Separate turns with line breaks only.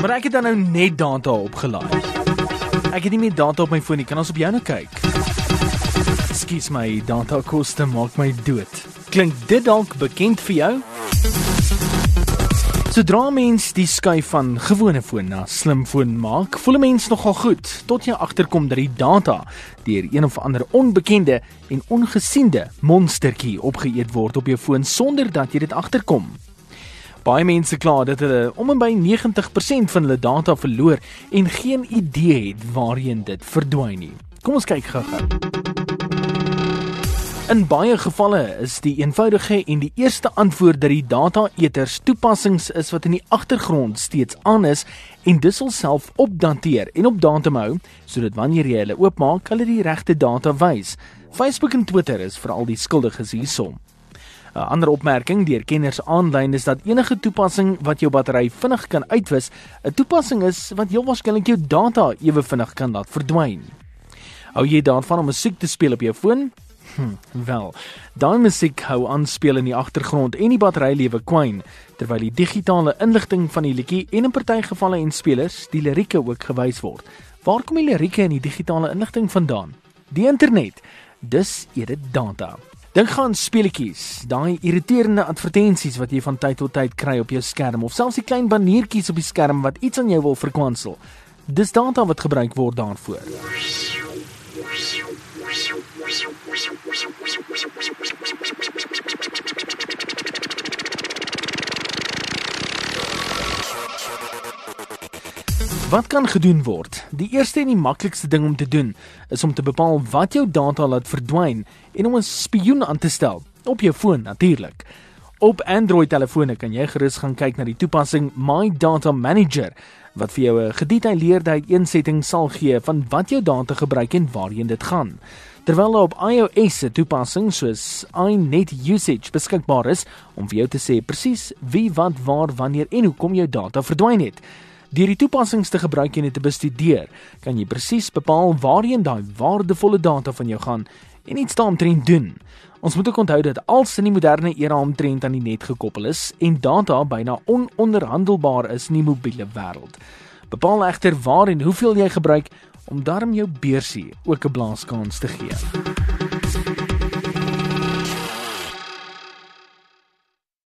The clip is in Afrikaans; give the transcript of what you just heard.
Maar ek het dan nou net data opgelaai. Ek het nie meer data op my foon nie. Kan ons op jou nou kyk? Ekskuus my, data koste maak my dood. Klink dit dalk bekend vir jou? Sodra mens die skuif van gewone foon na slimfoon maak, voel 'n mens nogal goed tot jy agterkom dat die data deur een of ander onbekende en ongesiende monstertjie opgeëet word op jou foon sonder dat jy dit agterkom. Baie mense kla dat hulle om en by 90% van hulle data verloor en geen idee het waarheen dit verdwyn nie. Kom ons kyk gou-gou. In baie gevalle is die eenvoudige en die eerste antwoord dat die data-eters toepassings is wat in die agtergrond steeds aan is en dis self opdateer en op datum hou sodat wanneer jy hulle oopmaak, hulle die regte data wys. Facebook en Twitter is veral die skuldiges hierson. 'n Ander opmerking deur kenners aanlyn is dat enige toepassing wat jou battery vinnig kan uitwis, 'n toepassing is wat heel waarskynlik jou data ewe vinnig kan laat verdwyn. Hou jy daarvan om musiek te speel op jou foon? Hm, wel, daai musiek hou aan speel in die agtergrond en die battery lewe kwyn terwyl die digitale inligting van die liedjie en in party gevalle en spelers die lirieke ook gewys word. Waar kom die lirieke en die digitale inligting vandaan? Die internet. Dis eerder data. Dink gaan speletjies, daai irriterende advertensies wat jy van tyd tot tyd kry op jou skerm of selfs die klein baniertjies op die skerm wat iets aan jou wil verkwansel. Dis data wat gebruik word daarvoor. Wat kan gedoen word? Die eerste en die maklikste ding om te doen is om te bepaal wat jou data laat verdwyn en om 'n spioen aan te stel op jou foon natuurlik. Op Android telefone kan jy gerus gaan kyk na die toepassing My Data Manager wat vir jou 'n gedetailleerde uiteensetting sal gee van wat jou data gebruik en waarheen dit gaan. Terwyl op iOS se toepassing soos iNet Usage beskikbaar is om vir jou te sê presies wie wat waar wanneer en hoekom jou data verdwyn het. Deur die toepassings te gebruik en dit te bestudeer, kan jy presies bepaal waarheen daai waardevolle data van jou gaan en iets daaromtrent doen. Ons moet ook onthou dat als in die moderne era omtrent aan die net gekoppel is en data byna ononderhandelbaar is in die mobiele wêreld. Bepaal egter waar en hoeveel jy gebruik om daarom jou beursie ook 'n blaaskans te gee.